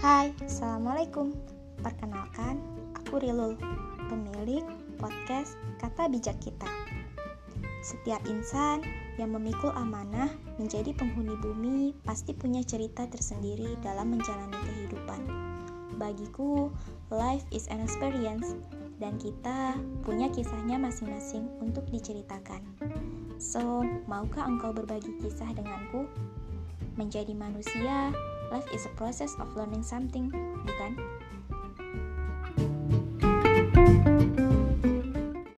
Hai, Assalamualaikum Perkenalkan, aku Rilul Pemilik podcast Kata Bijak Kita Setiap insan yang memikul amanah menjadi penghuni bumi pasti punya cerita tersendiri dalam menjalani kehidupan Bagiku, life is an experience dan kita punya kisahnya masing-masing untuk diceritakan. So, maukah engkau berbagi kisah denganku? Menjadi manusia, life is a process of learning something, bukan?